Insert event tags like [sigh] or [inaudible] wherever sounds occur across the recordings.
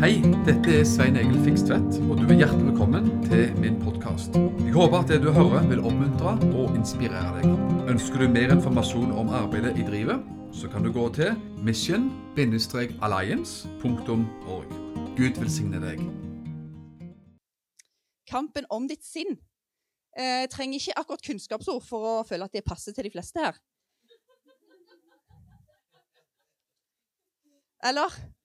Hei, dette er Svein Egil Fikstvedt, og du er hjertelig velkommen til min podkast. Jeg håper at det du hører vil oppmuntre og inspirere deg. Ønsker du mer informasjon om arbeidet i drivet, så kan du gå til mission-alliance.org. Gud velsigne deg. Kampen om ditt sinn. Jeg eh, trenger ikke akkurat kunnskapsord for å føle at det passer til de fleste her. Eller?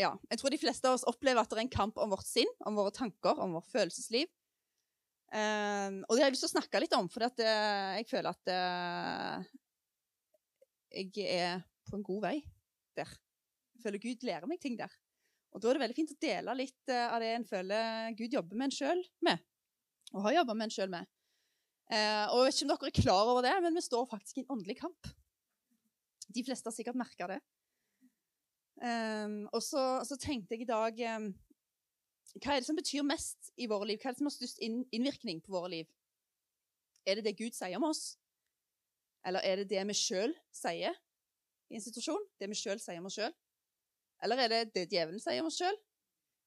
Ja. Jeg tror de fleste av oss opplever at det er en kamp om vårt sinn, om våre tanker, om vårt følelsesliv. Um, og det har jeg lyst til å snakke litt om, for at, uh, jeg føler at uh, jeg er på en god vei der. Jeg føler Gud lærer meg ting der. Og da er det veldig fint å dele litt uh, av det en føler Gud jobber med en sjøl med. Og har jobba med en sjøl med. og jeg vet ikke om dere er klar over det, men vi står faktisk i en åndelig kamp. De fleste har sikkert merka det. Um, og så, så, tenkte jeg i dag um, Hva er det som betyr mest i våre liv? Hva er det som har størst inn, innvirkning på våre liv? Er det det Gud sier om oss? Eller er det det vi sjøl sier i en situasjon? Det vi sjøl sier om oss sjøl? Eller er det det djevelen sier om oss sjøl?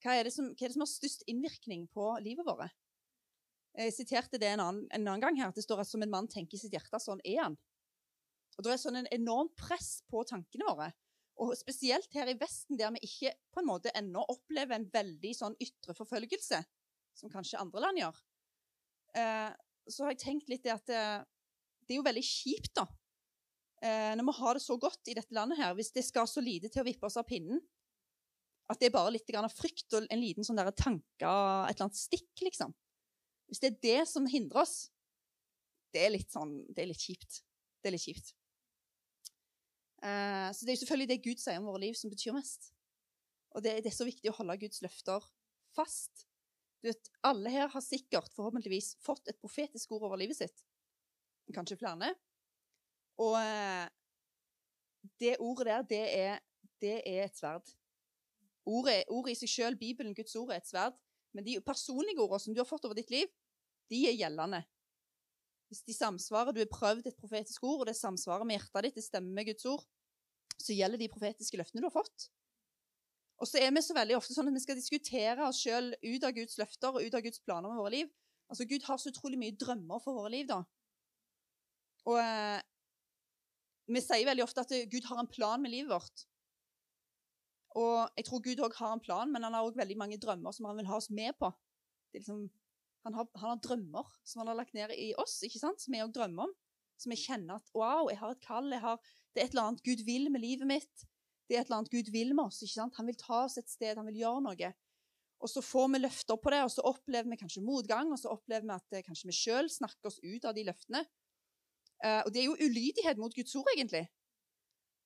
Hva, hva, er det som har størst innvirkning på livet vårt? Jeg siterte det en annen, en annen, gang her, at det står at som en mann tenker i sitt hjerte, sånn er han. Og Det er sånn en enormt press på tankene våre. Og spesielt her i Vesten, der vi ikke på en måte ennå opplever en veldig sånn ytre forfølgelse, som kanskje andre land gjør, eh, så har jeg tenkt litt det at eh, det er jo veldig kjipt, da. Eh, når vi har det så godt i dette landet her, hvis det skal så lite til å vippe oss av pinnen, at det er bare litt av frykt og en liten sånn tanke, et eller annet stikk, liksom. Hvis det er det som hindrer oss, det er litt sånn Det er litt kjipt. Det er litt kjipt. Eh, så det er jo selvfølgelig det Gud sier om våre liv, som betyr mest. Og det, er så viktig å holde Guds løfter fast. Du vet, Alle her har sikkert forhåpentligvis fått et profetisk ord over livet sitt. Kanskje flere. Og eh, det ordet der, det er, det er et sverd. Ordet, ordet i seg sjøl, Bibelen, Guds ord, er et sverd. Men de personlige ordene som du har fått over ditt liv, de er gjeldende. Hvis de samsvarer, du har prøvd et profetisk ord, og det samsvarer med hjertet ditt, det stemmer med Guds ord, så gjelder de profetiske løftene du har fått. Og så er vi så veldig ofte sånn at vi skal diskutere oss sjøl ut av Guds løfter og ut av Guds planer med våre liv. Altså, Gud har så utrolig mye drømmer for våre liv, da. Og eh, vi sier veldig ofte at Gud har en plan med livet vårt. Og jeg tror Gud òg har en plan, men han har òg veldig mange drømmer som han vil ha oss med på. Det er liksom han har, han har, drømmer som han har lagt ned i oss, ikke sant? som vi òg drømmer om. Som vi kjenner at wow, jeg har et kall, har, det er et eller annet Gud vil med livet mitt. Det er et eller annet Gud vil med oss. ikke sant? Han vil ta oss et sted, han vil gjøre noe. Og så får vi løfter på det, og så opplever vi kanskje motgang, og så opplever vi at eh, kanskje vi sjøl snakker oss ut av de løftene. Uh, og det er jo ulydighet mot Guds ord, egentlig.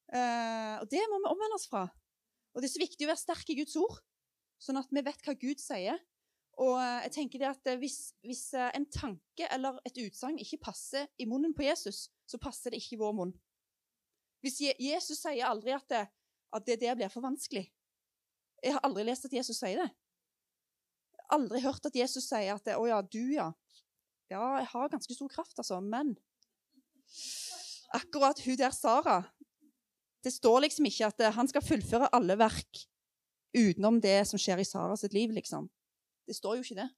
Uh, og det må vi omvende oss fra. Og det er så viktig å være sterk i Guds ord, sånn at vi vet hva Gud sier. Og eh, jeg tenker det at eh, hvis, hvis eh, en tanke eller et utsagn ikke passer i munnen på Jesus, så passer det ikke i vår munn. Hvis Jesus sier aldri at det, at det der blir for vanskelig Jeg har aldri lest at Jesus sier det. Aldri hørt at Jesus sier at det, 'Å ja, du, ja'. Ja, jeg har ganske stor kraft, altså, men Akkurat hun der Sara Det står liksom ikke at han skal fullføre alle verk utenom det som skjer i Sara sitt liv, liksom. Det står jo ikke det.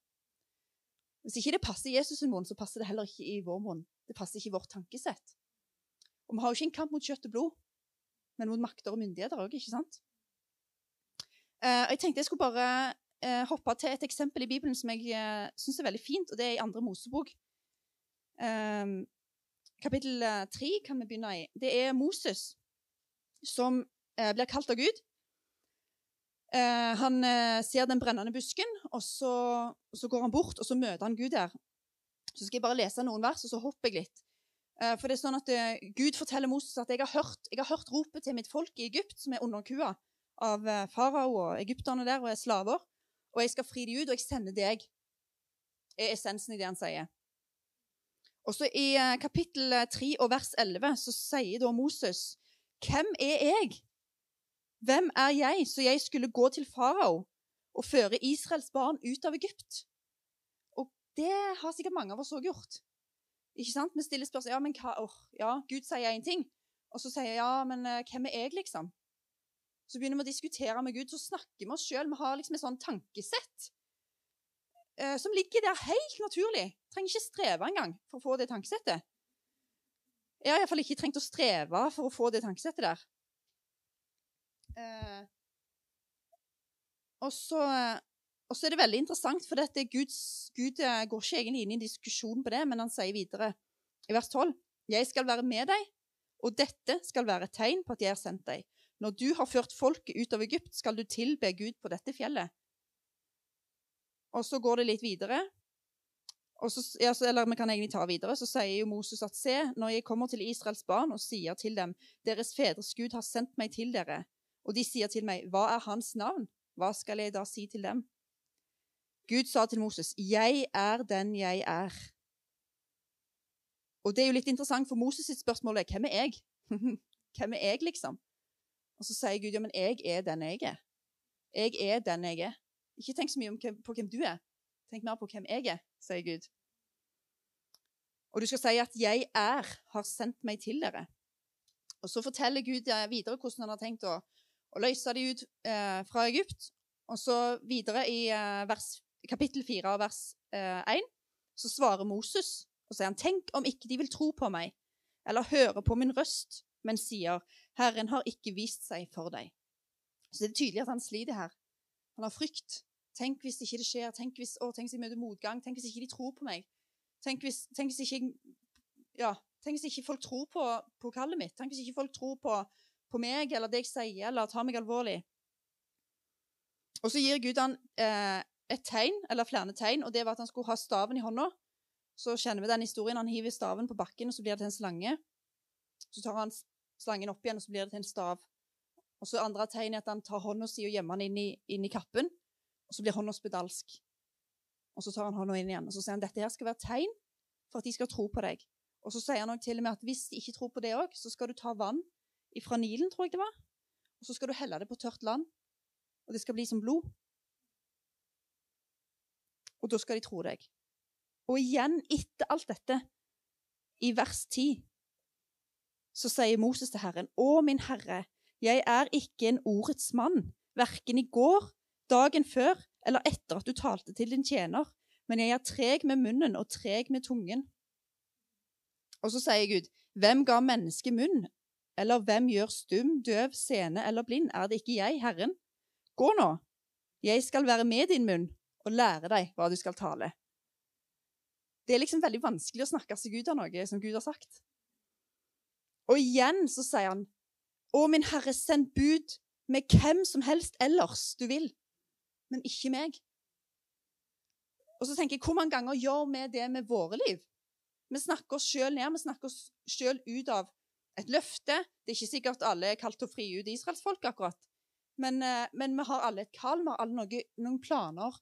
Hvis ikke det passer Jesus sin munn, så passer det heller ikke i vår munn. Det passer ikke i vårt tankesett. Og vi har jo ikke en kamp mot kjøtt og blod, men mot makter og myndigheter òg, ikke sant? Uh, jeg tenkte jeg skulle bare uh, hoppe til et eksempel i Bibelen som jeg uh, syns er veldig fint, og det er i andre Mosebok. Uh, kapittel tre kan vi begynne i. Det er Moses som blir kalt av Gud Eh, han eh, ser den brennende busken, og så, og så, går han bort og så møter han Gud der. Så skal jeg bare lese noen vers, og så hopper jeg litt. Eh, for det er sånn at eh, Gud forteller Moses at jeg har, hørt, jeg har hørt ropet til mitt folk i Egypt, som er underkua av eh, farao og egypterne der og er slaver. Og jeg skal fri dem ut, og jeg sender deg. er essensen i det han sier. Og så I kapittel 3 og vers 11 så sier da Moses Hvem er jeg? Hvem er jeg så jeg skulle gå til farao og føre Israels barn ut av Egypt? Og det har sikkert mange av oss òg gjort. Ikke sant? Vi stiller spørsmål ja, men hva, oh, ja, Gud sier én ting, og så sier jeg ja, men uh, hvem er jeg, liksom? Så begynner vi å diskutere med Gud, så snakker vi oss sjøl. Vi har liksom et sånn tankesett eh, som ligger der helt naturlig. Trenger ikke streve engang for å få det tankesettet. Jeg har iallfall ikke trengt å streve for å få det tankesettet der. Eh, og så er det veldig interessant, for dette Guds, Gud eh, går ikke egentlig inn i en diskusjon på det, men han sier videre i vers 12.: Jeg skal være med deg, og dette skal være et tegn på at jeg har sendt deg. Når du har ført folket ut av Egypt, skal du tilbe Gud på dette fjellet. Og så går det litt videre. Så, eller vi kan egentlig ta videre. Så sier jo Moses at se, når jeg kommer til Israels barn og sier til dem, deres fedres Gud har sendt meg til dere, og de sier til meg, hva er hans navn? Hva skal jeg da si til dem? Gud sa til Moses, 'Jeg er den jeg er'. Og det er jo litt interessant, for Moses sitt spørsmål er 'Hvem er jeg?' [laughs] Hvem er jeg, liksom? Og så sier Gud, 'Ja, men jeg er den jeg er'. Jeg er den jeg er. Ikke tenk så mye på hvem du er. Tenk mer på hvem jeg er, sier Gud. Og du skal si at 'jeg er, har sendt meg til dere'. Og så forteller Gud videre hvordan han har tenkt å, å løse de ut eh, fra Egypt. Og så videre i eh, vers kapittel 4 vers eh, 1, så svarer Moses og sier han, tenk om ikke de vil tro på meg eller høre på min røst, men sier, Herren har ikke vist seg for deg. Så det er tydelig at han sliter her. Han har frykt. Tenk hvis ikke det skjer. Tenk hvis, å, tenk hvis jeg møter motgang. Tenk hvis ikke de tror på meg. Tenk hvis, tenk hvis ikke ja, tenk hvis ikke folk tror på, på kallet mitt. Tenk hvis ikke folk tror på, på meg eller det jeg sier, eller tar meg alvorlig. Og så gir Gud han eh, et tegn, eller flere tegn, og det var at han skulle ha staven i hånda. Så kjenner vi den historien. Han hiver staven på bakken, og så blir det til en slange. Så tar han slangen opp igjen, og så blir det til en stav. Og så andre tegn er at han tar hånda si og gjemmer den inn i, inn i kappen, og så blir hånda spedalsk. Og så tar han hånda inn igjen, og så sier han dette her skal være tegn for at de skal tro på deg. Og så sier han også til og med at hvis de ikke tror på det òg, så skal du ta vann fra Nilen, tror jeg det var, og så skal du helle det på tørt land, og det skal bli som blod og da skal de tro deg. Og igjen, etter alt dette, i vers 10, så sier Moses til Herren, Å, min Herre, jeg er ikke en ordets mann, verken i går, dagen før eller etter at du talte til din tjener, men jeg er treg med munnen og treg med tungen. Og så sier Gud, hvem ga mennesket munn, eller hvem gjør stum, døv, sene eller blind? Er det ikke jeg, Herren? Gå nå, jeg skal være med din munn og lære deg hva du skal tale. Det er liksom veldig vanskelig å snakke seg ut av noe som Gud har sagt. Og igjen så sier han, Å, min Herre, send bud med hvem som helst ellers du vil, men ikke meg. Og så tenker jeg, Hvor mange ganger gjør vi det med våre liv? Vi snakker oss sjøl ned, vi snakker oss sjøl ut av et løfte. Det er ikke sikkert alle er kalt til å fri ut israelsfolk, akkurat. Men, eh, men, vi har alle et kall, vi har alle noen, noen planer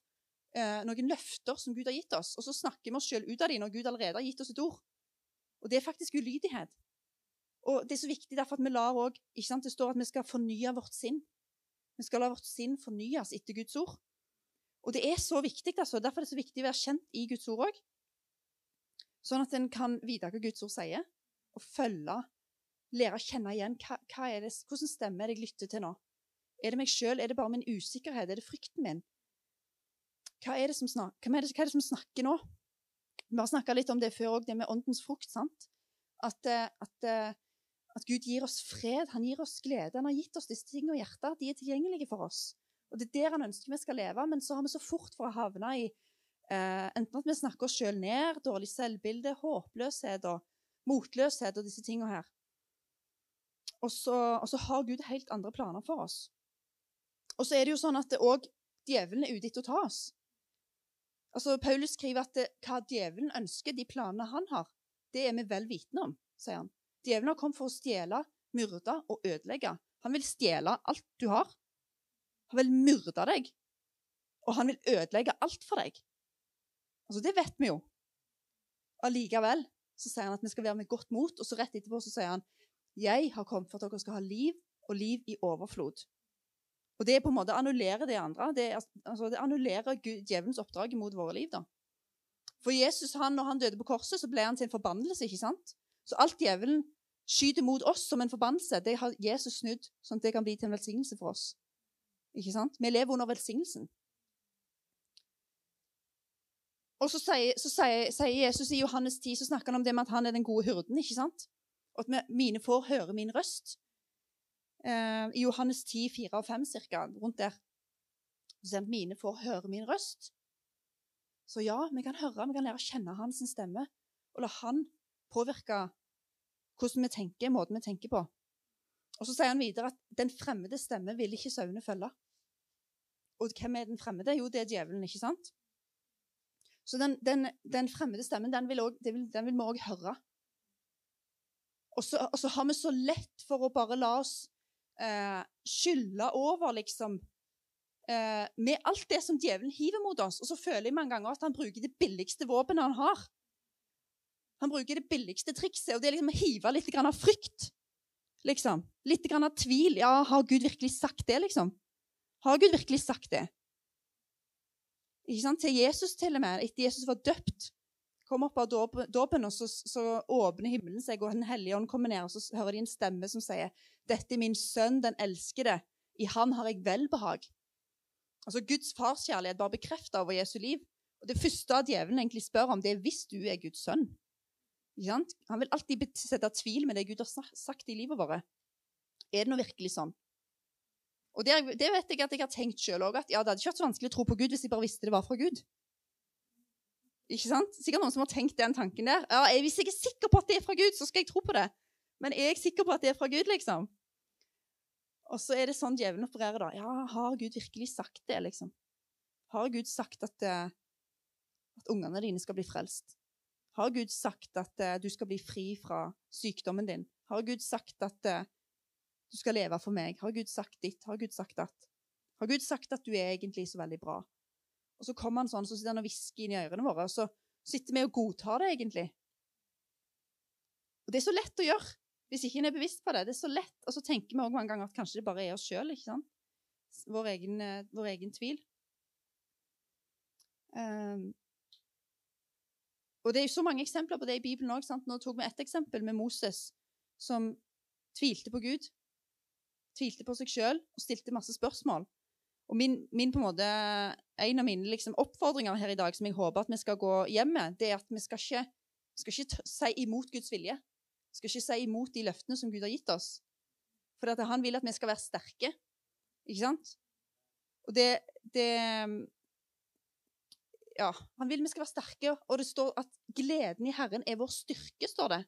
eh, noen løfter som Gud har gitt oss, og så snakker vi oss sjøl ut av dem når Gud allerede har gitt oss et ord. Og det er faktisk ulydighet. Og det er så viktig derfor at vi lar òg Det står at vi skal fornye vårt sinn. Vi skal la vårt sinn fornyes etter Guds ord. Og det er så viktig, altså. Derfor er det så viktig å være kjent i Guds ord òg. Sånn at en kan vite hva Guds ord sier, og følge, lære å kjenne igjen hva, hva er det, hvordan stemme det jeg lytter til nå. Er det meg sjøl? Er det bare min usikkerhet? Er det frykten min? hva er det som, snak, hva er det, hva er det som snakker nå? Vi har snakka litt om det før òg, det med åndens frukt. sant? At, eh, at, eh, at, Gud gir oss fred, han gir oss glede. Han har gitt oss disse tingene og hjertet. De er tilgjengelige for oss. Og Det er der han ønsker vi skal leve, men så har vi så fort for å havne i eh, enten at vi snakker oss sjøl ned, dårlig selvbilde, håpløshet og motløshet og disse tingene her. Og så, og så har Gud helt andre planer for oss. Og så er det jo sånn at òg djevelen er ute etter å ta oss. Altså, Paulus skriver at det, hva djevelen ønsker, de planene han har, det er vi vel vitende om, sier han. Djevelen har kommet for å stjele, myrde og ødelegge. Han vil stjele alt du har. Han vil myrde deg. Og han vil ødelegge alt for deg. Altså, Det vet vi jo. Allikevel så sier han at vi skal være med godt mot, og så rett etterpå så sier han jeg har kommet for at dere skal ha liv, og liv i overflod. Og det er på en måte annullerer det andre. Det, altså, det annullerer djevelens oppdrag mot våre liv. da. For Jesus, han, når han døde på korset, så ble han til en forbannelse. ikke sant? Så alt djevelen skyter mot oss som en forbannelse, det har Jesus snudd sånn at det kan bli til en velsignelse for oss. Ikke sant? Vi lever under velsignelsen. Og så sier, så sier, sier Jesus i Johannes 10 så snakker han om det med at han er den gode hyrden. ikke sant? Og at mine får høre min røst. Eh, I Johannes 10, 4 og 5 cirka, rundt der. Så at mine får høre min røst. Så ja, vi kan høre, vi kan lære å kjenne hans stemme, og la han påvirke hvordan vi tenker, måten vi tenker på. Og Så sier han videre at den fremmede stemme vil ikke sauene følge. Og hvem er den fremmede? Jo, det er djevelen, ikke sant? Så den, den, den fremmede stemmen, den vil, også, den vil vi òg høre. Og så, og så, har vi så lett for å bare la oss eh, skylde over, liksom, eh, med alt det som djevelen hiver mot oss. Og så føler jeg mange ganger at han bruker det billigste våpenet han har. Han bruker det billigste trikset, og det er liksom å hive litt av frykt. Liksom. Litt av tvil. Ja, har Gud virkelig sagt det, liksom? Har Gud virkelig sagt det? Ikke sant? Til Jesus, til og med. Etter Jesus var døpt, kom opp av dåpen, og så, så, åpner himmelen seg, og Den hellige ånd kommer ned, og så hører de en stemme som sier, 'Dette er min sønn, den elskede. I han har jeg velbehag.' Altså Guds farskjærlighet bare bekrefta over Jesu liv. Og Det første djevelen egentlig spør om, det er hvis du er Guds sønn. Han vil alltid sette tvil med det Gud har sagt i livet vårt. Er det nå virkelig sånn? Og det, det, vet jeg at jeg har tenkt sjøl òg, at ja, det hadde ikke vært så vanskelig å tro på Gud hvis jeg bare visste det var fra Gud. Ikke sant? Sikkert noen som har tenkt den tanken der. Ja, Hvis jeg er sikker på at det er fra Gud, så skal jeg tro på det. Men er jeg sikker på at det er fra Gud, liksom? Og så er det sånn djevelen opererer, da. Ja, har Gud virkelig sagt det, liksom? Har Gud sagt at, eh, at ungene dine skal bli frelst? Har Gud sagt at uh, du skal bli fri fra sykdommen din? Har Gud sagt at uh, du skal leve for meg? Har Gud sagt ditt? Har Gud sagt at? Har Gud sagt at du er egentlig så veldig bra? Og så kommer han sånn, så sitter han og hvisker inn i ørene våre, og så sitter vi og godtar det, egentlig. Og det er så lett å gjøre hvis ikke en er bevisst på det. Det er så lett, Og så tenker vi også mange ganger at kanskje det bare er oss sjøl. Vår, egen, uh, vår egen tvil. Um, og Det er jo så mange eksempler på det i Bibelen òg. Nå tok vi ett eksempel med Moses, som tvilte på Gud. Tvilte på seg sjøl og stilte masse spørsmål. Og min, min, måte, En av mine liksom, oppfordringer her i dag som jeg håper at vi skal gå hjem med, det er at vi skal ikke, skal ikke si imot Guds vilje. Vi skal ikke si imot de løftene som Gud har gitt oss. For han vil at vi skal være sterke. Ikke sant? Og det, det ja, han vil vi skal være sterke, og det står at gleden i Herren er vår styrke, står det.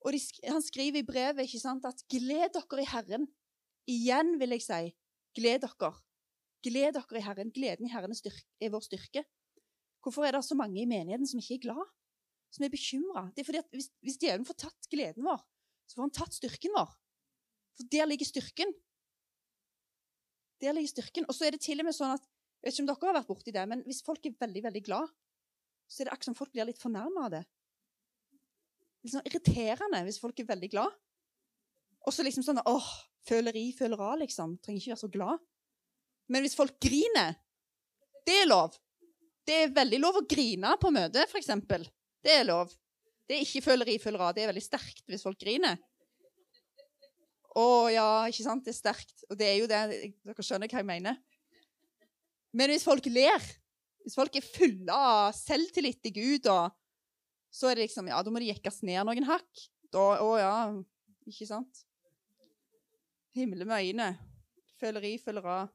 Og de, han skriver i brevet ikke sant, at 'gled dere i Herren'. Igjen vil jeg si, gled dere. Gled dere i Herren. Gleden i Herren er, vår styrke. Hvorfor er det så mange i menigheten som ikke er glad? Som er bekymra? Det er fordi at hvis, hvis djevelen får tatt gleden vår, så får han tatt styrken vår. For der ligger styrken. Der ligger styrken. Og så er det til og med sånn at jeg vet ikke om dere har vært borti det, men hvis folk er veldig veldig glad, så er det akkurat som folk blir litt fornærma av det. Litt sånn irriterende hvis folk er veldig glad. Og så liksom sånn åh, føleri, føler av, liksom. Trenger ikke være så glad. Men hvis folk griner, det er lov. Det er veldig lov å grine på møte, f.eks. Det er lov. Det er ikke føleri, føler av. Det er veldig sterkt hvis folk griner. Å ja, ikke sant? Det er sterkt. Og det er jo det. Dere skjønner hva jeg mener. Men hvis folk ler, hvis folk er fulle av selvtillit til Gud, og, så er det liksom Ja, da må de jekkes ned noen hakk. Da, å ja, ikke sant? Himmelen med øyne. Føleri følger av.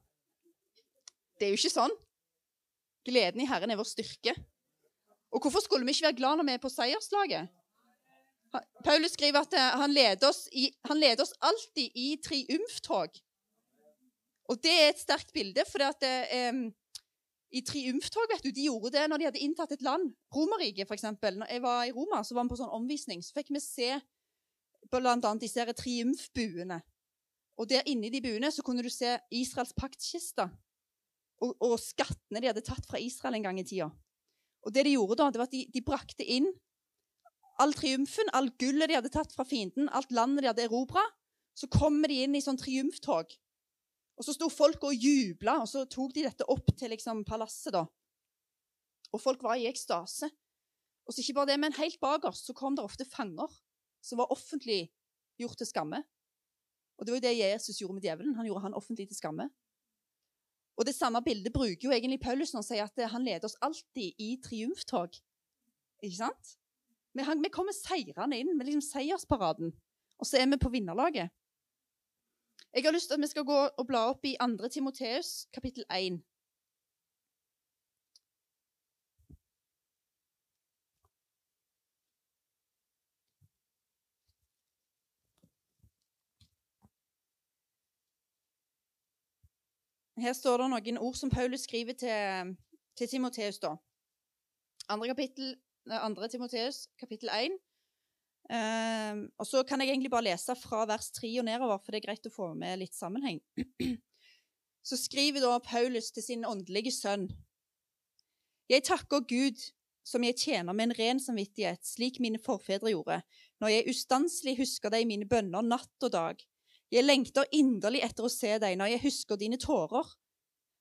Det er jo ikke sånn. Gleden i Herren er vår styrke. Og hvorfor skulle vi ikke være glad når vi er på seierslaget? Paulus skriver at eh, han leder oss, i, han leder oss alltid i triumftog. Og det er et sterkt bilde, for det, eh, i triumftog vet du, de gjorde det når de hadde inntatt et land. Romerriket, f.eks. Når jeg var i Roma, så var vi på sånn omvisning. Så fikk vi se bl.a. disse triumfbuene. Og der inne i de buene så kunne du se Israels paktkister og, og, skattene de hadde tatt fra Israel en gang i tida. Og det de gjorde da, det var at de, de brakte inn all triumfen, all gullet de hadde tatt fra fienden, alt landet de hadde erobra. Så kommer de inn i sånn triumftog. Og så sto folk og jubla, og så tok de dette opp til liksom palasset. da. Og folk var i ekstase. Og så ikke bare det, men helt bak så kom det ofte fanger som var offentlig gjort til skamme. Og det var jo det Jesus gjorde med djevelen. Han gjorde han offentlig til skamme. Og det samme bildet bruker jo egentlig Paulus når han sier at han leder oss alltid i triumftog. Ikke sant? Vi, han, vi kommer seirende inn med liksom seiersparaden, og så er vi på vinnerlaget. Jeg har lyst til at vi skal gå og bla opp i 2. Timoteus, kapittel 1. Her står det noen ord som Paulus skriver til, til Timoteus. da. Andre, kapittel, andre Timoteus, kapittel 1. Um, ehm, og så kan jeg egentlig bare lese fra vers 3 og nedover, for det er greit å få med litt sammenheng. [clears throat] Så skriver da Paulus til sin åndelige sønn. Jeg takker Gud som jeg tjener med en ren samvittighet, slik mine forfedre gjorde, når jeg ustanselig husker deg i mine bønner natt og dag. Jeg lengter inderlig etter å se deg når jeg husker dine tårer,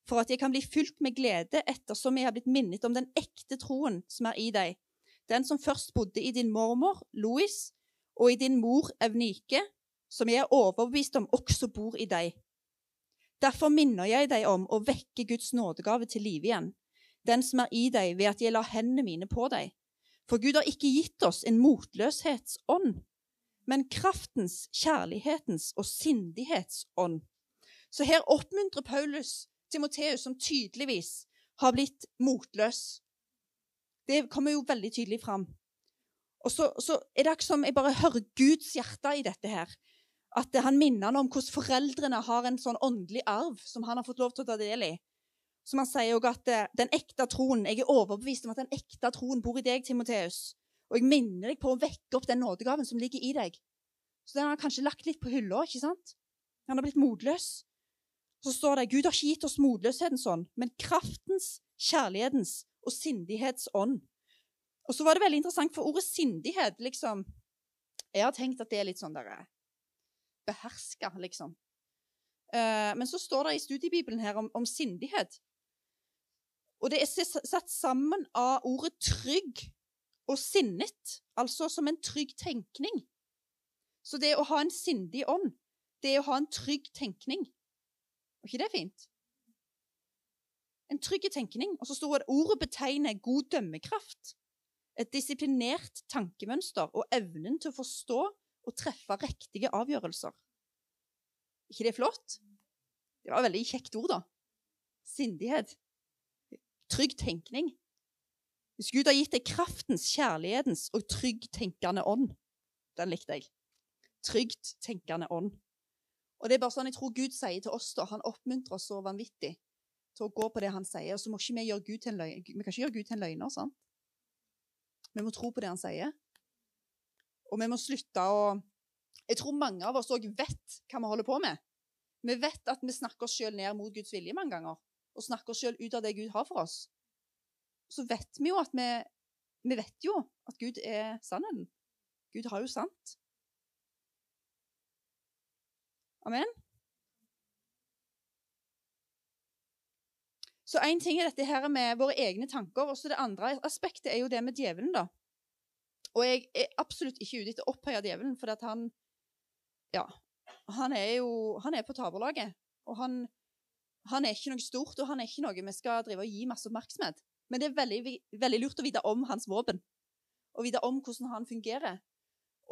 for at jeg kan bli fylt med glede ettersom jeg har blitt minnet om den ekte troen som er i deg, den som først bodde i din mormor Louis og i din mor Evnike, som jeg er overbevist om også bor i deg. Derfor minner jeg deg om å vekke Guds nådegave til live igjen, den som er i deg ved at jeg lar hendene mine på deg. For Gud har ikke gitt oss en motløshetsånd, men kraftens, kjærlighetens og sindighetsånd. Så her oppmuntrer Paulus Timoteus, som tydeligvis har blitt motløs. Det kommer jo veldig tydelig fram. Og så, så er det akkurat som jeg bare hører Guds hjerte i dette her. At han minner han om hvordan foreldrene har en sånn åndelig arv som han har fått lov til å ta del i. Som han sier også at eh, den ekte troen, Jeg er overbevist om at den ekte troen bor i deg, Timoteus. Og jeg minner deg på å vekke opp den nådegaven som ligger i deg. Så den har han kanskje lagt litt på hylla. ikke sant? Han har blitt motløs. Så står det Gud har ikke gitt oss motløshetens ånd, men kraftens, kjærlighetens og sindighets ånd. Og så var det veldig interessant, for ordet sindighet liksom Jeg har tenkt at det er litt sånn der eh, beherska, liksom. Uh, men så står det i studiebibelen her om, om sindighet. Og det er satt sammen av ordet trygg og sinnet, altså som en trygg tenkning. Så det å ha en sindig ånd, det er å ha en trygg tenkning. Var ikke det fint? En trygg tenkning. Og så står det at ordet betegner god dømmekraft. Et disiplinert tankemønster og evnen til å forstå og treffe riktige avgjørelser. ikke det flott? Det var et veldig kjekt ord, da. Sindighet. Trygg tenkning. Hvis Gud har gitt deg kraftens, kjærlighetens og tryggtenkende ånd Den likte jeg. Trygt tenkende ånd. Og det er bare sånn jeg tror Gud sier til oss. da. Han oppmuntrer oss så vanvittig til å gå på det han sier. Og så må ikke vi gjøre Gud til en løgner. Vi kan ikke gjøre Gud til en løgner. sant? Vi må tro på det han sier. Og vi må slutte å Jeg tror mange av oss òg vet hva vi holder på med. Vi vet at vi snakker oss sjøl ned mot Guds vilje mange ganger. Og snakker oss sjøl ut av det Gud har for oss så vet vi jo at vi Vi vet jo at Gud er sannheten. Gud har jo sant. Amen. Så én ting er dette her med våre egne tanker. og så Det andre aspektet er jo det med djevelen. da. Og jeg er absolutt ikke ute etter å opphøye djevelen, for han Ja. Han er jo han er på taperlaget. Og han, han er ikke noe stort, og han er ikke noe vi skal drive og gi masse oppmerksomhet. Men det er veldig, veldig lurt å vite om hans våpen, og vite om hvordan han fungerer.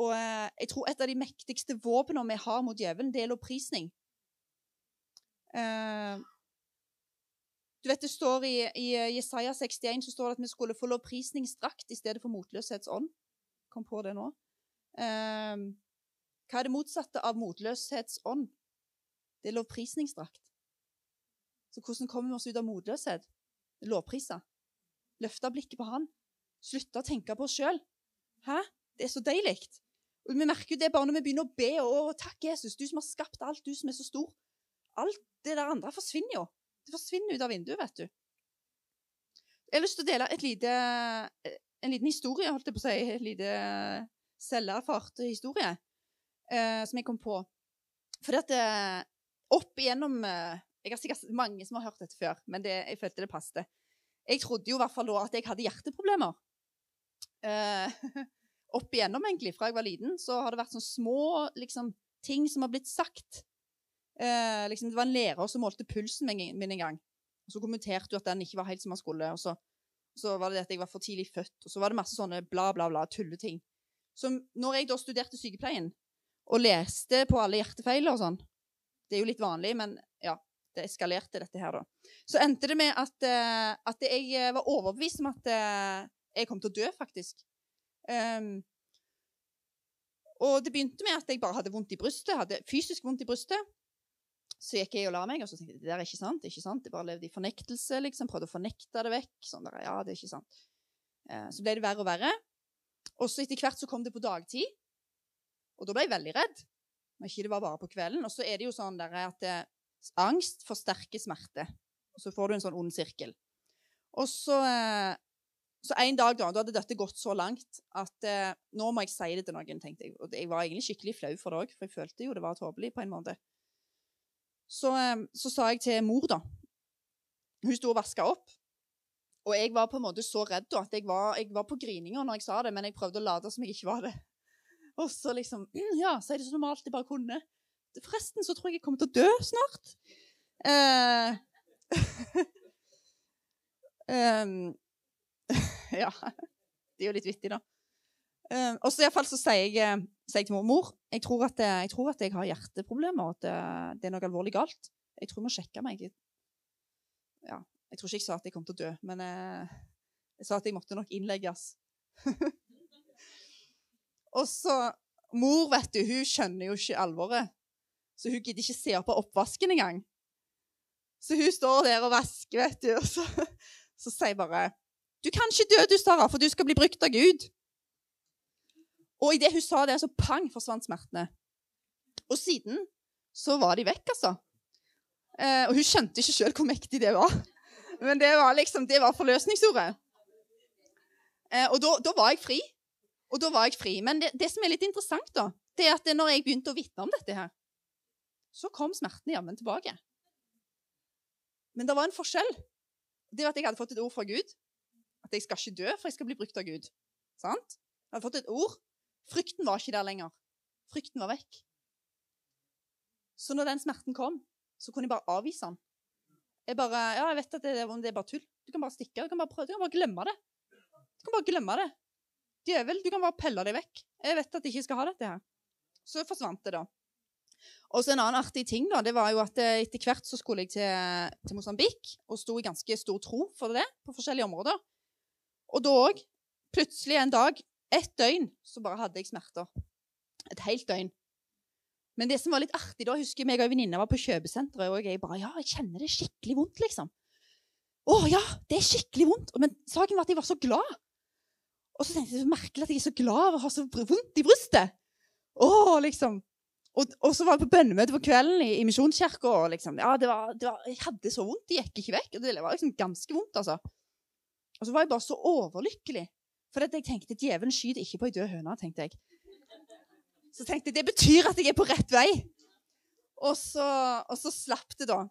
Og eh, jeg tror et av de mektigste våpnene vi har mot djevelen, det er lovprisning. Eh, du vet Det står i, i Jesaja 61 så står det at vi skulle få lovprisningsdrakt i stedet for motløshetsånd. Kom på det nå. Eh, hva er det motsatte av motløshetsånd? Det er lovprisningsdrakt. Så hvordan kommer vi oss ut av motløshet? Lovpriser løfte blikket på han. Slutte å tenke på oss sjøl. Hæ? Det er så deilig. Vi merker det bare når vi begynner å be. Å, takk, Jesus, du som har skapt alt, du som er så stor. Alt det der andre forsvinner jo. Det forsvinner ut av vinduet, vet du. Jeg har lyst til å dele lite, en liten historie, holdt jeg på å si. En lite selverfart historie eh, som jeg kom på. For at eh, opp igjennom eh, Jeg har sikkert mange som har hørt dette før, men det, jeg følte det passet. Jeg trodde jo i hvert fall da at jeg hadde hjerteproblemer. Eh, [laughs] opp igjennom, egentlig, fra jeg var liten, så har det vært sånne små liksom, ting som har blitt sagt. Eh, liksom, det var en lærer som målte pulsen min, en gang. Og så kommenterte hun at den ikke var helt som han skulle. Og så, så var det at jeg var for tidlig født. Og så var det masse sånne bla, bla, bla, tulleting. Så når jeg da studerte sykepleien og leste på alle hjertefeiler og sånn Det er jo litt vanlig, men det eskalerte, dette her, da. Så endte det med at, uh, at jeg var overbevist om at uh, jeg kom til å dø, faktisk. Um, og det begynte med at jeg bare hadde vondt i brystet, hadde fysisk vondt i brystet. Så gikk jeg og la meg, og så tenkte jeg det der er ikke sant. det er ikke sant. Jeg bare levde i fornektelse, liksom. Prøvde å fornekte det vekk. sånn der, ja, det er ikke sant. Uh, så ble det verre og verre. Og så etter hvert så kom det på dagtid, og da ble jeg veldig redd. Når ikke det var bare på kvelden. Og så er det jo sånn der at det, angst forsterker smerte. Og så får du en sånn ond sirkel. Og så, eh, så en dag da, da hadde dette gått så langt at eh, nå må jeg si det til noen, tenkte jeg. Og jeg var egentlig skikkelig flau for det òg, for jeg følte jo det var tåpelig på en måte. Så, eh, så, sa jeg til mor, da Hun sto og vaska opp. Og jeg var på en måte så redd da, at jeg var, jeg var på grininga når jeg sa det, men jeg prøvde å late som jeg ikke var det. Og så liksom [clears throat] Ja, si det så normalt jeg bare kunne. Forresten så tror jeg jeg kommer til å dø snart. Eh, um, [laughs] [laughs] ja. Det er jo litt vittig, da. Um, og så iallfall så sier jeg, eh, sier jeg til mormor jeg tror, at, jeg tror at jeg har hjerteproblemer, og at det, det, er noe alvorlig galt. Jeg tror jeg må sjekke meg. Ja, jeg tror ikke jeg sa at jeg kom til å dø, men eh, jeg sa at jeg måtte nok innlegges. [laughs] og så Mor, vet du, hun skjønner jo ikke alvoret, så hun gidder ikke se opp på oppvasken engang. Så hun står der og vasker, vet du, og så, [laughs] så sier bare 'Du kan ikke dø, du, Sara, for du skal bli brukt av Gud.' Og idet hun sa det, så pang, forsvant smertene. Og siden så var de vekk, altså. Eh, og hun skjønte ikke sjøl hvor mektig det var. [laughs] Men det var liksom, det var forløsningsordet. Eh, og da, da, var jeg fri. Og da var jeg fri. Men det, det, som er litt interessant, da, det er at når jeg begynte å vitne om dette her, så kom smertene jammen tilbake. Men det var en forskjell. Det var at jeg hadde fått et ord fra Gud. At jeg skal ikke dø, for jeg skal bli brukt av Gud. Sant? Jeg hadde fått et ord. Frykten var ikke der lenger. Frykten var vekk. Så når den smerten kom, så kunne jeg bare avvise den. Jeg bare Ja, jeg vet at det, det er bare tull. Du kan bare stikke. Du kan bare prøve. Du kan bare glemme det. Du kan bare glemme det. Djevel, du kan bare pelle deg vekk. Jeg vet at jeg ikke skal ha dette her. Så forsvant det, da. Og så En annen artig ting da, det var jo at eh, etter hvert så skulle jeg til, til Mosambik og sto i ganske stor tro for det på forskjellige områder. Og da òg, plutselig en dag, ett døgn, så bare hadde jeg smerter. Et helt døgn. Men det som var litt artig da, husker meg og ei venninne var på kjøpesenteret, og jeg bare Ja, jeg kjenner det skikkelig vondt, liksom. Å ja, det er skikkelig vondt. Men saken var at jeg var så glad. Og så tenkte jeg så merkelig at jeg er så glad av å ha så vondt i brystet. Å, liksom. Og, og så var jeg på bønnemøte på kvelden i, i Misjonskirka. Og liksom, ja, det var, det var, jeg hadde så vondt, det gikk ikke vekk. og Det var liksom ganske vondt, altså. Og så var jeg bare så overlykkelig. For jeg tenkte djevelen skyter ikke på ei død høne. tenkte jeg. Så tenkte jeg det betyr at jeg er på rett vei. Og så, og så slapp det, da.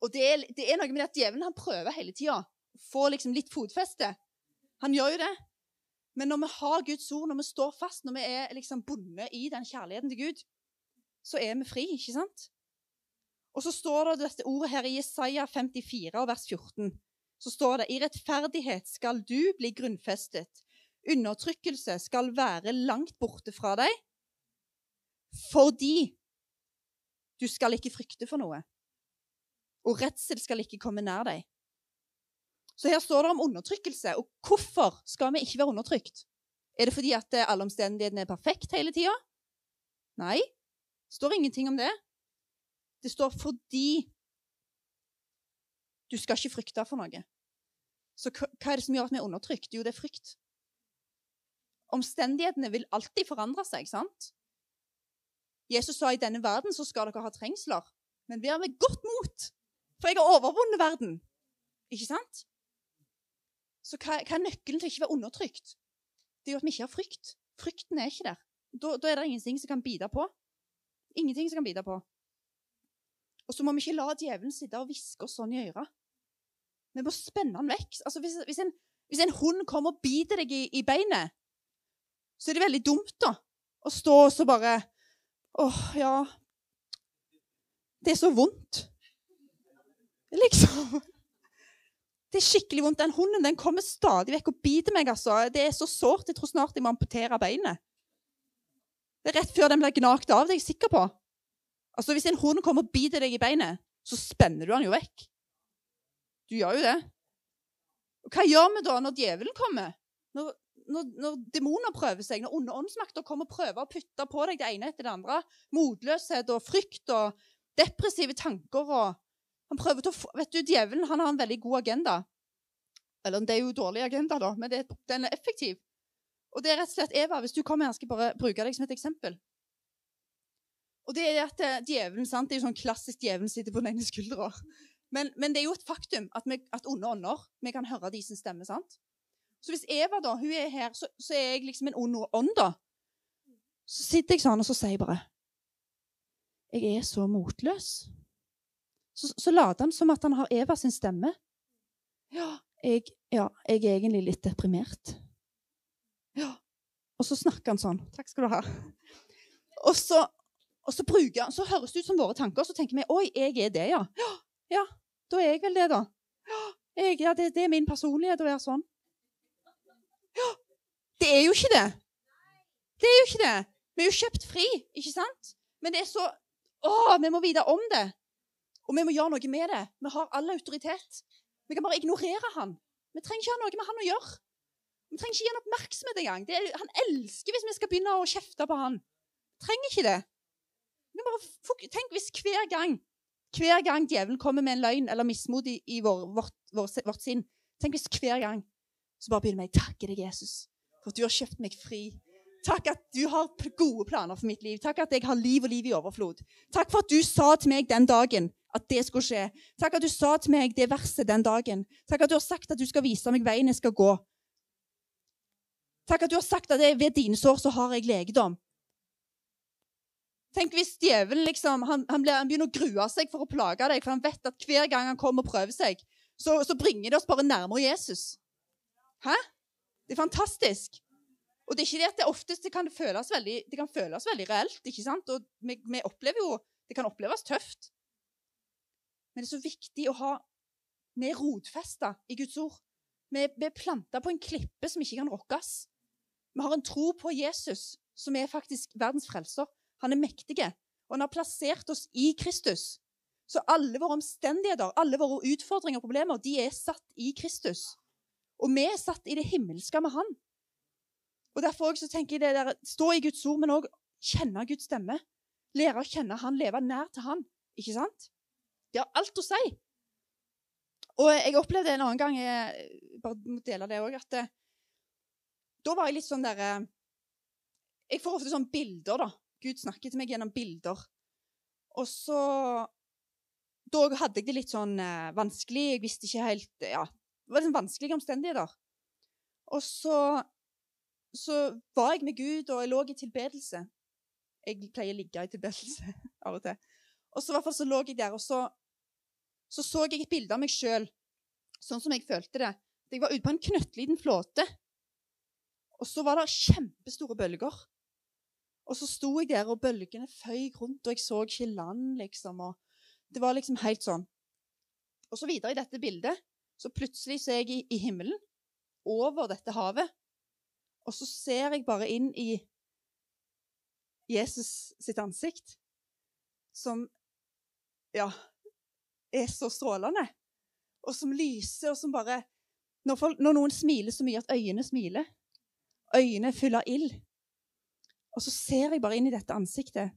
Og det er, det er, noe med at djevelen han prøver hele tida å få liksom litt fotfeste. Han gjør jo det. Men når vi har Guds ord, når vi står fast, når vi er liksom bundet i den kjærligheten til Gud, så er vi fri, ikke sant? Og så står det dette ordet her i Jesaja 54, vers 14. Så står det i rettferdighet skal du bli grunnfestet. Undertrykkelse skal være langt borte fra deg. Fordi du skal ikke frykte for noe. Og redsel skal ikke komme nær deg. Så her står det om undertrykkelse. Og hvorfor skal vi ikke være undertrykt? Er det fordi at alle omstendighetene er perfekt hele tida? Nei. Det står ingenting om det. Det står fordi du skal ikke frykte for noe. Så hva er det som gjør at vi er undertrykt? Jo, det er frykt. Omstendighetene vil alltid forandre seg, sant? Jesus sa i denne verden så skal dere ha trengsler, men vær med godt mot, for jeg har overvunnet verden. Ikke sant? Så hva, hva, er nøkkelen til å ikke være undertrykt? Det er jo at vi ikke har frykt. Frykten er ikke der. Da, da er det ingenting som kan bite på. Ingenting som kan bite på. Og så må vi ikke la djevelen sitte og hviske oss sånn i øret. Vi må spenne han vekk. Altså, hvis, hvis, en, hvis, en, hund kommer og biter deg i, i beinet, så er det veldig dumt, da, å stå og så bare Åh, ja Det er så vondt. Liksom. Det er skikkelig vondt. Den hunden den kommer stadig vekk og biter meg. altså. Det er så sårt. Jeg tror snart jeg må amputere beinet. Det er rett før den blir gnagt av, det er jeg sikker på. Altså, Hvis en hund kommer og biter deg i beinet, så spenner du den jo vekk. Du gjør jo det. Og Hva gjør vi da når djevelen kommer? Når, når, når demoner prøver seg, når onde åndsmakter kommer og prøver å putte på deg det ene etter det andre. Motløshet og frykt og depressive tanker. og han prøver til å vet du, Djevelen han har en veldig god agenda. Eller det er jo dårlig agenda, da, men det, den er effektiv. Og det er rett og slett Eva, hvis du kommer her, skal jeg bare bruke deg som et eksempel. Og det er at eh, djevelen, sant, det er jo sånn klassisk djevelen sitter på den ene skuldra. Men, men, det er jo et faktum at, vi, at onde ånder Vi kan høre de sin stemmer. sant? Så hvis Eva da, hun er her, så, så er jeg liksom en ond ånd, da. Så sitter jeg sånn og så sier jeg bare Jeg er så motløs. Så, så later han som at han har Eva sin stemme. Ja jeg, ja, jeg er egentlig litt deprimert. Ja. Og så snakker han sånn. Takk skal du ha. Og så, og så, bruker, så høres det ut som våre tanker, og så tenker vi oi, jeg er det, ja. Ja, ja da er jeg vel det, da. Ja, jeg, ja det, det, er min personlighet å være sånn. Ja, Det er jo ikke det. Det er jo ikke det. Vi er jo kjøpt fri, ikke sant? Men det er så Å, vi må vite om det. Og vi må gjøre noe med det. Vi har all autoritet. Vi kan bare ignorere han. Vi trenger ikke ha noe med han å gjøre. Vi trenger ikke gi han oppmerksomhet engang. Er, han elsker hvis vi skal begynne å kjefte på han. Vi trenger ikke det. tenk hvis hver gang hver gang djevelen kommer med en løgn eller mismot i, i vår, vårt, vårt, vårt, sinn Tenk hvis hver gang så bare begynner vi å takke deg, Jesus, for at du har kjøpt meg fri. Takk at du har gode planer for mitt liv. Takk at jeg har liv og liv i overflod. Takk for at du sa til meg den dagen at det skulle skje. Takk at du sa til meg det verset den dagen. Takk at du har sagt at du skal vise meg veien jeg skal gå. Takk at du har sagt at ved dine sår så har jeg legedom. Tenk hvis djevelen liksom, han, han, blir, han, begynner å grue seg for å plage deg, for han vet at hver gang han kommer og prøver seg, så, så bringer det oss bare nærmere Jesus. Hæ? Det er fantastisk. Og det er ikke det at det oftest det kan føles veldig, det kan føles veldig reelt. ikke sant? Og vi, vi, opplever jo Det kan oppleves tøft. Men det er så viktig å ha Vi er rotfesta i Guds ord. Vi er planta på en klippe som ikke kan rokkes. Vi har en tro på Jesus, som er faktisk verdens frelser. Han er mektig, og han har plassert oss i Kristus. Så alle våre omstendigheter, alle våre utfordringer og problemer, de er satt i Kristus. Og vi er satt i det himmelske med Han. Og Derfor også tenker jeg det der, stå i Guds ord, men òg kjenne Guds stemme. Lære å kjenne Han, leve nær til Han. Ikke sant? Det har alt å si. Og jeg opplevde en annen gang jeg bare må dele det også, at eh, da var jeg litt sånn derre eh, Jeg får ofte sånne bilder, da. Gud snakker til meg gjennom bilder. Og så Da hadde jeg det litt sånn eh, vanskelig. Jeg visste ikke helt Ja, det var liksom vanskelige omstendigheter. Og så, så var jeg med Gud, og jeg lå i tilbedelse. Jeg pleier å ligge i tilbedelse [laughs] av og til. Og så, så lå jeg der, og så så, så jeg et bilde av meg sjøl, sånn som jeg følte det. Jeg var ute på en knøttliten flåte, og så var det kjempestore bølger. Og så sto jeg der, og bølgene føyk rundt, og jeg så ikke land, liksom. og Det var liksom helt sånn. Og så videre i dette bildet, så plutselig så er jeg i, i himmelen, over dette havet. Og så ser jeg bare inn i Jesus sitt ansikt, som Ja, er så strålende, og som lyser, og som bare når, folk, når noen smiler så mye at øynene smiler Øynene er fulle av ild. Og så ser jeg bare inn i dette ansiktet,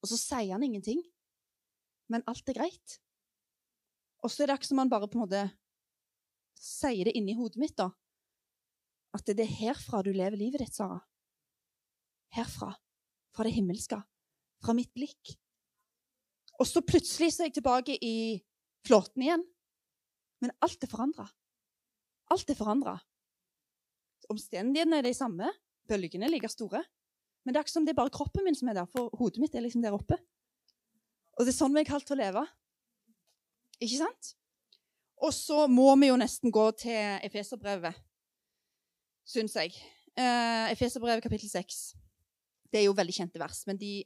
og så sier han ingenting. Men alt er greit. Og så er det akkurat som han bare på en måte sier det inni hodet mitt, da. At det er herfra du lever livet ditt, Sara. Herfra. Fra det himmelske. Fra mitt blikk. Og så plutselig så er jeg tilbake i flåten igjen. Men alt er forandra. Alt er forandra. Omstendighetene er de samme. Bølgene er like store. Men det er ikke som det er bare kroppen min som er der, for hodet mitt er liksom der oppe. Og det er sånn vi er kalt til å leve. Ikke sant? Og så må vi jo nesten gå til Efeserbrevet, syns jeg. eh, Efeserbrevet kapittel 6. Det er jo veldig kjente vers, men de,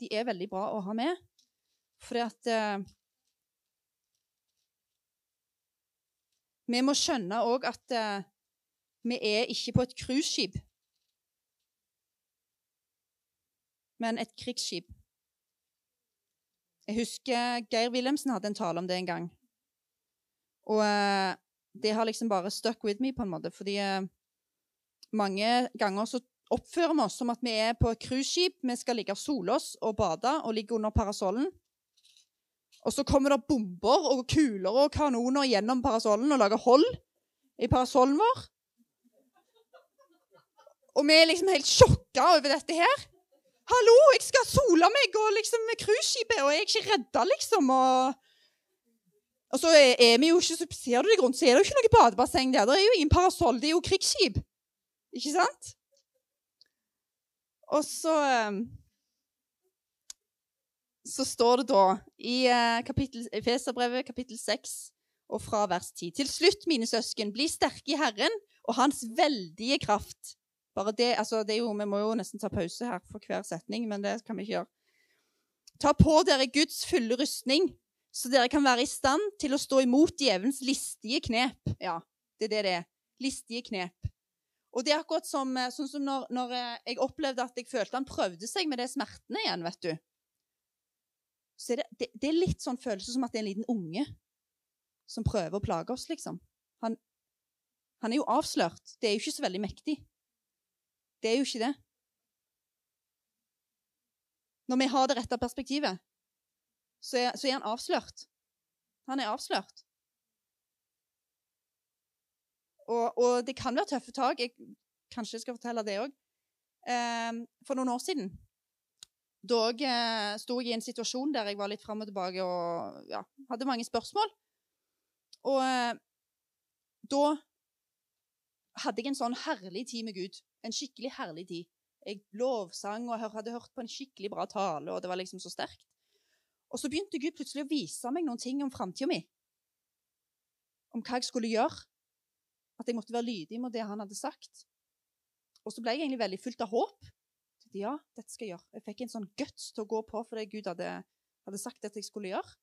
de er veldig bra å ha med. Fordi at eh, Vi må skjønne òg at eh, vi er ikke på et cruiseskip, men et krigsskip. Jeg husker Geir Wilhelmsen hadde en tale om det en gang. Og eh, det har liksom bare stuck with me, på en måte. Fordi eh, mange ganger så oppfører vi oss som at vi er på et cruiseskip. Vi skal ligge og sole oss og bade og ligge under parasollen. Og så kommer det bomber og kuler og kanoner gjennom parasollen og lager hold i parasollen vår. Og vi er liksom helt sjokka over dette her. Hallo, jeg skal sole meg og liksom med cruiseskipet, og jeg er ikke redda, liksom. Og, og så er, vi jo ikke så Ser du deg rundt, så er det jo ikke noe badebasseng der. Det er jo ingen parasoll. Det er jo krigsskip. Ikke sant? Og så ehm, så står det da i eh, kapittel, Feserbrevet kapittel 6 og fra vers 10. Til slutt, mine søsken, bli sterke i Herren og Hans veldige kraft. Bare det, altså det jo, Vi må jo nesten ta pause her for hver setning, men det kan vi ikke gjøre. Ta på dere Guds fulle rustning, så dere kan være i stand til å stå imot djevelens listige knep. Ja, det er det det er. Listige knep. Og det er akkurat som, eh, sånn som når, når eh, jeg opplevde at jeg følte han prøvde seg med de smertene igjen, vet du så er det, det, det, er litt sånn følelse som at det er en liten unge som prøver å plage oss, liksom. Han, han er jo avslørt. Det er jo ikke så veldig mektig. Det er jo ikke det. Når vi har det rette perspektivet, så er, så er han avslørt. Han er avslørt. Og, og, det kan være tøffe tak. Jeg kanskje skal fortelle det òg. Eh, for noen år siden da eh, sto jeg i en situasjon der jeg var litt fram og tilbake og ja, hadde mange spørsmål. Og eh, da hadde jeg en sånn herlig tid med Gud. En skikkelig herlig tid. Jeg lovsang og hadde hørt på en skikkelig bra tale, og det var liksom så sterkt. Og så begynte Gud plutselig å vise meg noen ting om framtida mi. Om hva jeg skulle gjøre. At jeg måtte være lydig mot det han hadde sagt. Og så ble jeg egentlig veldig fullt av håp ja, dette skal jeg gjøre. Jeg fikk en sånn guts til å gå på for det Gud hadde, hadde sagt at jeg skulle gjøre.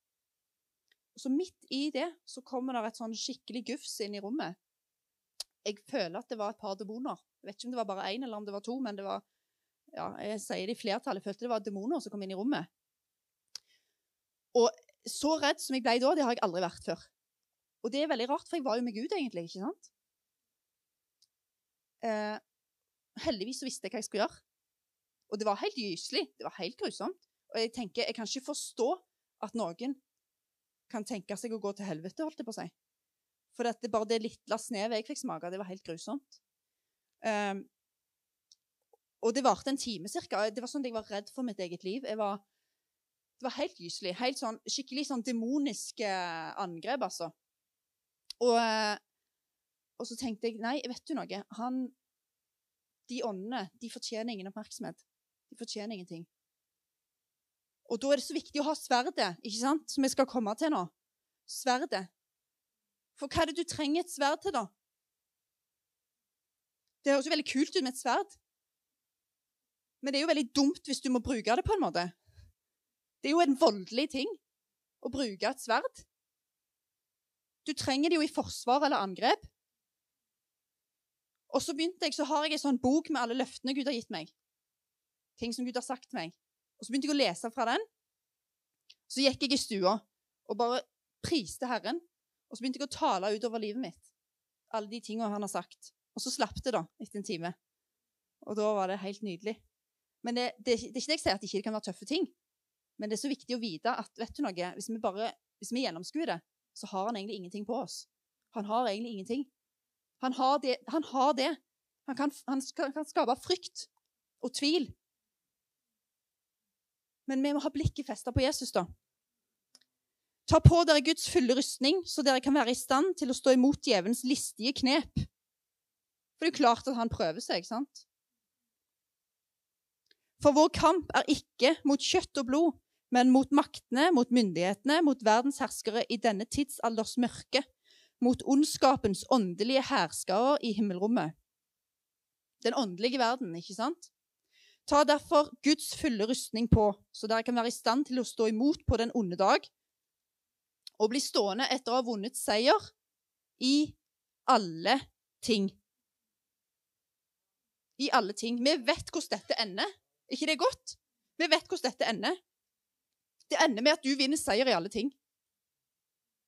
Og så midt i det så kommer det et sånn skikkelig gufs inn i rommet. Jeg føler at det var et par demoner. Jeg vet ikke om det var bare én eller om det var to, men det var ja, jeg sier det i flertall. Jeg følte det var demoner som kom inn i rommet. Og så redd som jeg ble da, det har jeg aldri vært før. Og det er veldig rart, for jeg var jo med Gud, egentlig. ikke sant? Eh, heldigvis så visste jeg hva jeg skulle gjøre. Og det var helt gyselig. Det var helt grusomt. Og jeg tenker, jeg kan ikke forstå at noen kan tenke seg å gå til helvete, holdt jeg på å si. For det bare det lille snevet jeg fikk smake, det var helt grusomt. Um, og det varte en time cirka. Det var sånn at jeg var redd for mitt eget liv. Var, det var helt gyselig. Helt sånn, skikkelig sånn demoniske angrep, altså. Og, eh, og, så tenkte jeg nei, vet du noe? Han, de åndene de fortjener ingen oppmerksomhet. De fortjener ingenting. Og da er det så viktig å ha sverdet, ikke sant, som vi skal komme til nå. Sverdet. For hva er det du trenger et sverd til, da? Det høres jo veldig kult ut med et sverd. Men det er jo veldig dumt hvis du må bruke det på en måte. Det er jo en voldelig ting å bruke et sverd. Du trenger det jo i forsvar eller angrep. Og så begynte jeg, så har jeg en sånn bok med alle løftene Gud har gitt meg ting som Gud har sagt meg. Og Så begynte jeg å lese fra den. Så gikk jeg i stua og bare priste Herren. Og så begynte jeg å tale utover livet mitt. Alle de tingene han har sagt. Og så slapp det, da, etter en time. Og da var det helt nydelig. Men det, det, det er ikke det jeg sier at det ikke kan være tøffe ting. Men det er så viktig å vite at vet du noe, hvis vi bare hvis vi gjennomskuer det, så har han egentlig ingenting på oss. Han har egentlig ingenting. Han har det. Han, har det. han, kan, han kan skape frykt og tvil men vi må ha blikket festa på Jesus, da. Ta på dere Guds fulle rustning, så dere kan være i stand til å stå imot djevelens listige knep. For det er jo klart at han prøver seg, ikke sant? For vår kamp er ikke mot kjøtt og blod, men mot maktene, mot myndighetene, mot verdens herskere i denne tidsalders mørke, mot ondskapens åndelige herskere i himmelrommet. Den åndelige verden, ikke sant? Ta derfor Guds fulle rustning på, så dere kan være i stand til å stå imot på den onde dag, og bli stående etter å ha vunnet seier i alle ting. I alle ting. Vi vet hvordan dette ender. ikke det er godt? Vi vet hvordan dette ender. Det ender med at du vinner seier i alle ting.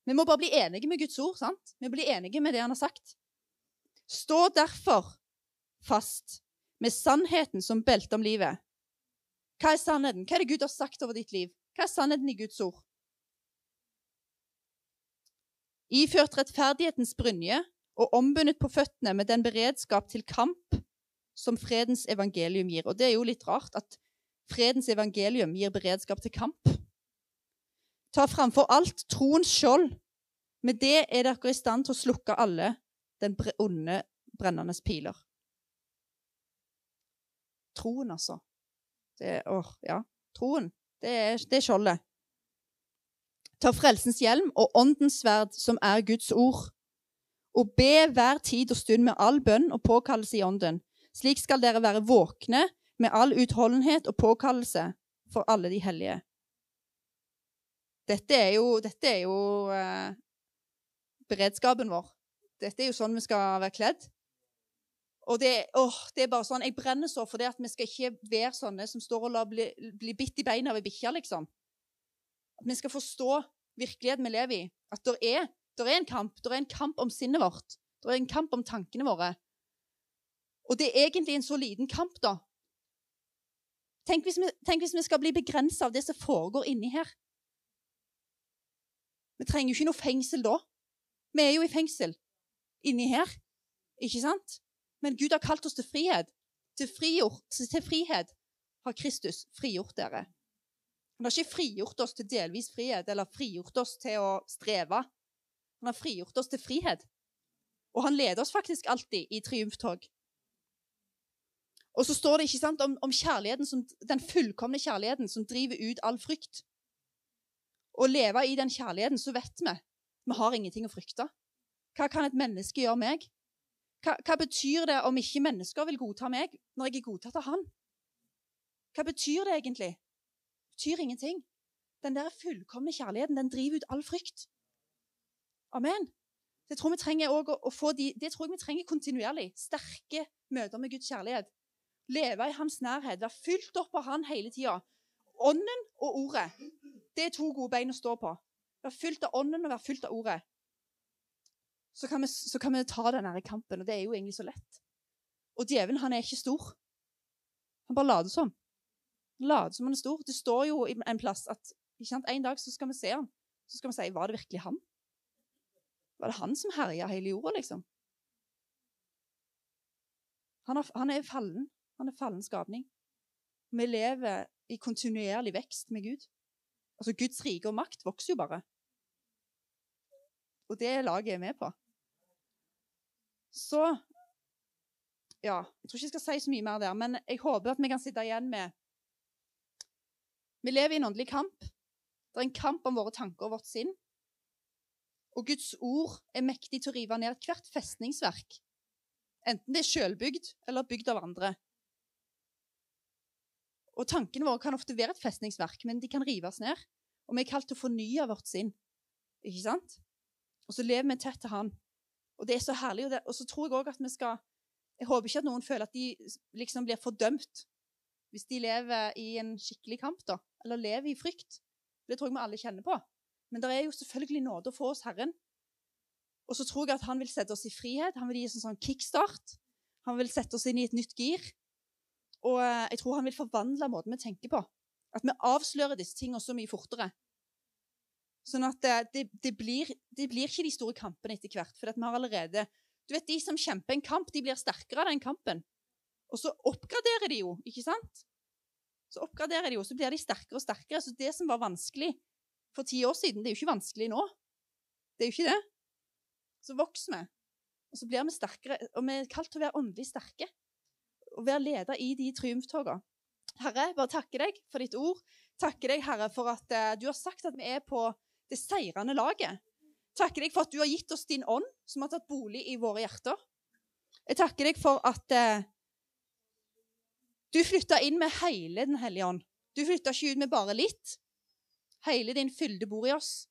Vi må bare bli enige med Guds ord. sant? Vi blir enige med det han har sagt. Stå derfor fast med sannheten som belte om livet. Hva er sannheten? Hva er det Gud har sagt over ditt liv? Hva er sannheten i Guds ord? Iført rettferdighetens brynje og ombundet på føttene med den beredskap til kamp som fredens evangelium gir. Og det er jo litt rart at fredens evangelium gir beredskap til kamp. Ta framfor alt troens skjold. Med det er dere i stand til å slukke alle den onde, brennende piler. Troen, altså. Det, åh, ja. Troen. Det er, det er skjoldet. Ta frelsens hjelm og åndens sverd, som er Guds ord. Og be hver tid og stund med all bønn og påkallelse i ånden. Slik skal dere være våkne med all utholdenhet og påkallelse for alle de hellige. Dette er jo, dette er jo eh, beredskapen vår. Dette er jo sånn vi skal være kledd. Og det, åh, det, er bare sånn, Jeg brenner så for det at vi skal ikke være sånne som står og lar bli, bli bitt i beina av ei bikkje, liksom. At vi skal forstå virkeligheten vi lever i. At det er, er en kamp. Det er en kamp om sinnet vårt. Det er en kamp om tankene våre. Og det er egentlig en så liten kamp, da. Tenk hvis vi, tenk hvis vi skal bli begrensa av det som foregår inni her. Vi trenger jo ikke noe fengsel da. Vi er jo i fengsel inni her, ikke sant? Men Gud har kalt oss til frihet. Til, frigjort, til frihet har Kristus frigjort dere. Han har ikke frigjort oss til delvis frihet eller frigjort oss til å streve. Han har frigjort oss til frihet. Og han leder oss faktisk alltid i triumftog. Og så står det ikke sant, om, om kjærligheten som, den fullkomne kjærligheten som driver ut all frykt. Å leve i den kjærligheten, så vet vi vi har ingenting å frykte. Hva kan et menneske gjøre meg? Hva, hva, betyr det om ikke mennesker vil godta meg når jeg er godtatt av han? Hva betyr det egentlig? Betyr ingenting. Den der fullkomne kjærligheten den driver ut all frykt. Amen. Det tror, vi å, å de, det tror jeg vi trenger kontinuerlig. Sterke møter med Guds kjærlighet. Leve i hans nærhet. Være fylt opp av han hele tida. Ånden og ordet. Det er to gode bein å stå på. Være fylt av ånden og være fylt av ordet så kan vi, så kan vi ta den kampen. Og det er jo egentlig så lett. Og djevelen, han er ikke stor. Han bare later som. Han later som han er stor. Det står jo en plass at sant, en dag så skal vi se han. Så skal vi si var det virkelig han? Var det han som herja hele jorda, liksom? Han er, han er fallen. Han er fallen skapning. Vi lever i kontinuerlig vekst med Gud. Altså, Guds rike og makt vokser jo bare. Og det laget er med på. Så Ja, jeg tror ikke jeg skal si så mye mer der, men jeg håper at vi kan sitte igjen med Vi lever i en åndelig kamp. Det er en kamp om våre tanker og vårt sinn. Og Guds ord er mektig til å rive ned ethvert festningsverk. Enten det er sjølbygd eller bygd av andre. Og Tankene våre kan ofte være et festningsverk, men de kan rives ned. Og vi er kalt til å fornye vårt sinn. Ikke sant? Og så lever vi tett til Han. Og det er så herlig. Og, så tror jeg òg at vi skal Jeg håper ikke at noen føler at de liksom blir fordømt hvis de lever i en skikkelig kamp, da. Eller lever i frykt. Det tror jeg vi alle kjenner på. Men det er jo selvfølgelig nåde å få oss Herren. Og så tror jeg at han vil sette oss i frihet. Han vil gi oss en sånn kickstart. Han vil sette oss inn i et nytt gir. Og eh, jeg tror han vil forvandle måten vi tenker på. At vi avslører disse tingene så mye fortere. Sånn at det, det, det, blir, det, blir, ikke de store kampene etter hvert. For vi har allerede Du vet, De som kjemper en kamp, de blir sterkere av den kampen. Og så oppgraderer de jo, ikke sant? Så oppgraderer de jo, så blir de sterkere og sterkere. Så det som var vanskelig for ti år siden, det er jo ikke vanskelig nå. Det er jo ikke det. Så vokser vi, og så blir vi sterkere. Og vi er kalt til å være åndelig sterke. Og være leder i de triumftogene. Herre, bare takke deg for ditt ord. Takke deg, Herre, for at uh, du har sagt at vi er på det seirende laget. Takke deg for at du har gitt oss din ånd, som har tatt bolig i våre hjerter. Jeg takker deg for at eh, Du flytta inn med hele Den hellige ånd. Du flytta ikke ut med bare litt. Hele din fylde bor i oss.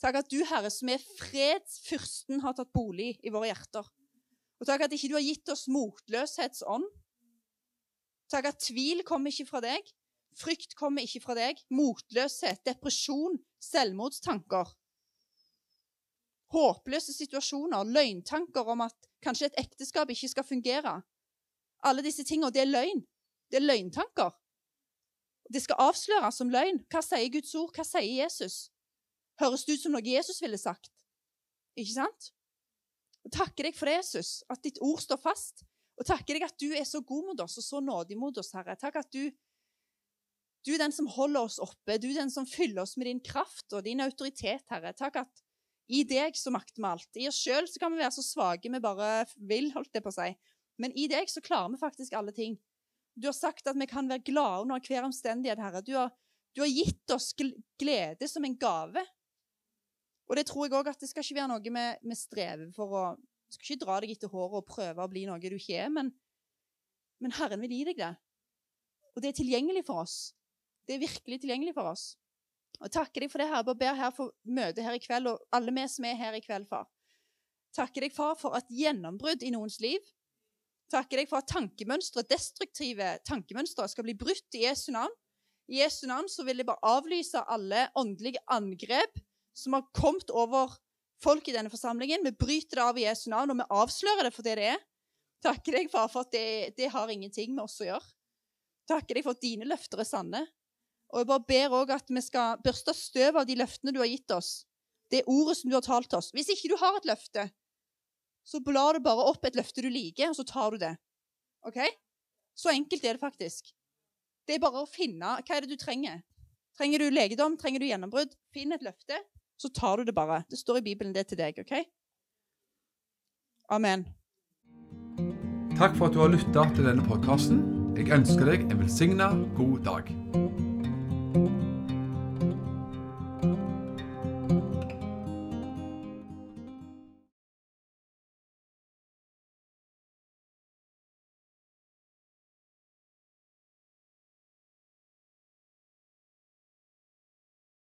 Takk at du, Herre, som er fredsfyrsten, har tatt bolig i våre hjerter. Og takk at ikke du har gitt oss motløshetsånd. Takk at tvil kommer ikke fra deg. Frykt kommer ikke fra deg. Motløshet, depresjon, selvmordstanker. Håpløse situasjoner, løgntanker om at kanskje et ekteskap ikke skal fungere. Alle disse tingene, det er løgn. Det er løgntanker. Det skal avsløres som løgn. Hva sier Guds ord? Hva sier Jesus? Høres det ut som noe Jesus ville sagt? Ikke sant? Og takker deg for det, Jesus, at ditt ord står fast. Og takker deg at du er så god mot oss og så nådig mot oss, Herre. Takk at du, du er den som holder oss oppe. Du er den som fyller oss med din kraft og din autoritet, Herre. Takk at i deg så makter vi alt. I oss sjøl kan vi være så svake vi bare vil, holdt det på å si. Men i deg så klarer vi faktisk alle ting. Du har sagt at vi kan være glade under hver omstendighet, Herre. Du har, du har gitt oss glede som en gave. Og det tror jeg òg at det skal ikke være noe vi, strever for å Du skal ikke dra deg etter håret og prøve å bli noe du ikke er, men, men Herren vil gi deg det. Og det er tilgjengelig for oss. Det er virkelig tilgjengelig for oss. Og takker deg for det, Herre. Bare ber her for møtet her i kveld, og alle vi som er her i kveld, far. Takker deg, far, for et gjennombrudd i noens liv. Takker deg for at tankemønstre, destruktive tankemønstre skal bli brutt i Jesu navn. I Jesu navn så vil jeg bare avlyse alle åndelige angrep som har kommet over folk i denne forsamlingen. Vi bryter det av i Jesu navn, og vi avslører det for det det er. Takker deg, far, for at det, det har ingenting med oss å gjøre. Takker deg for at dine løfter er sanne. Og jeg bare ber òg at vi skal børste støv av de løftene du har gitt oss. Det ordet som du har talt oss. Hvis ikke du har et løfte, så blar du bare opp et løfte du liker, og så tar du det. OK? Så enkelt er det faktisk. Det er bare å finne hva er det du trenger. Trenger du legedom? Trenger du gjennombrudd? Finn et løfte, så tar du det bare. Det står i Bibelen, det til deg. OK? Amen. Takk for at du har lytta til denne podkasten. Jeg ønsker deg en velsigna god dag.